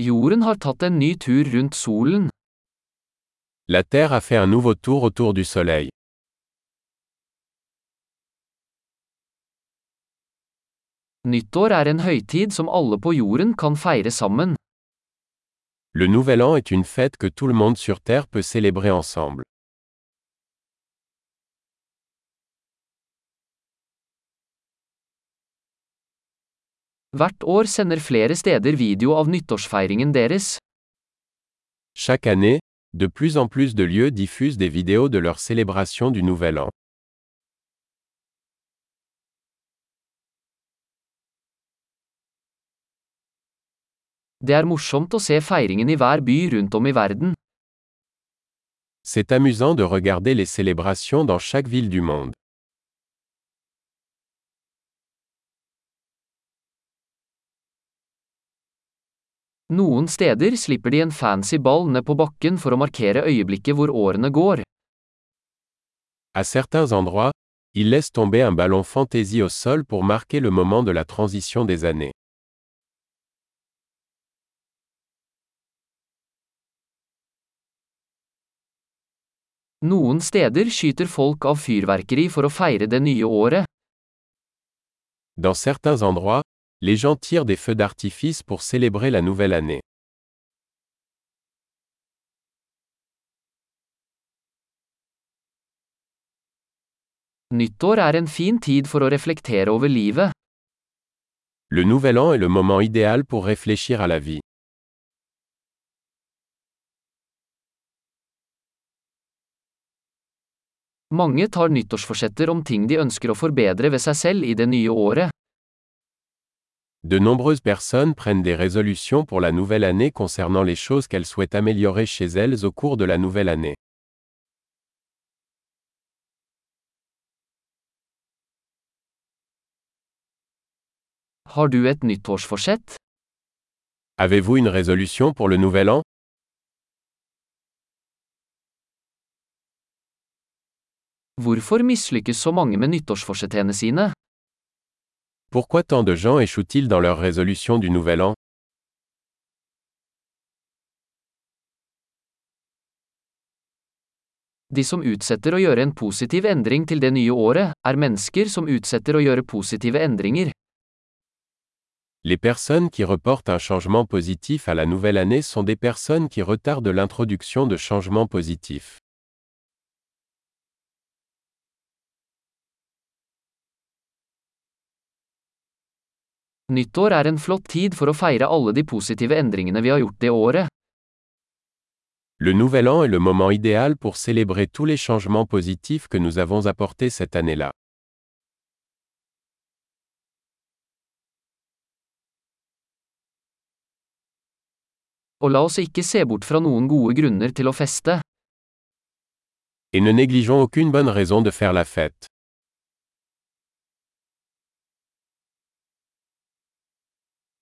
Jorden har tatt en ny tur rundt solen. La Terre a fait un nouveau tour autour du Soleil. Nyttår er en høytid som alle på jorden kan feire sammen. Le Nouvel An est une fête que tout le monde sur Terre peut célébrer ensemble. Hvert år sender flere steder video av nyttårsfeiringen deres. Chaque année, de plus en plus de lieux diffusent des vidéos de leur célébration du Nouvel An. Det er morsomt å se feiringen i hver by rundt om i verden. C'est amusant de regarder les célébrations dans chaque ville du monde. Noen steder slipper de en fancy ball ned på bakken for å markere øyeblikket hvor årene går. À certains endroits, ils laissent tomber un ballon fantaisie au sol pour marquer le moment de la transition des années. Noen steder skyter folk av fyrverkeri for å feire det nye året. Dans certains endroits, les gens tirent des feux d'artifice pour célébrer la nouvelle année. Nyttår er en fin tid for å reflektere over livet. Le Nouvel An est le moment idéal pour réfléchir à la vie. Mange tar nyttårsforsetter om ting de ønsker å forbedre ved seg selv i det nye året. De nombreuses personnes prennent des résolutions pour la nouvelle année concernant les choses qu'elles souhaitent améliorer chez elles au cours de la nouvelle année. Har du et nyttårsforsett? Avez-vous une résolution pour le Nouvel An? Hvorfor mislykkes så mange med nyttårsforsettene sine? Pourquoi tant de gens échouent-ils dans leur résolution du Nouvel An? De som utsetter å gjøre en positiv endring til det nye året, er mennesker som utsetter å gjøre positive endringer. Les personnes qui reportent un changement positif à la nouvelle année sont des personnes qui retardent l'introduction de changements positifs. Nyttår er en flott tid for å feire alle de positive endringene vi har gjort det året. Le Nouvel An est le moment idéal pour célébrer tous les changements positifs que nous avons apportés cette année-là. Og la oss ikke se bort fra noen gode grunner til å feste. Et ne négligeons aucune bonne raison de faire la fête.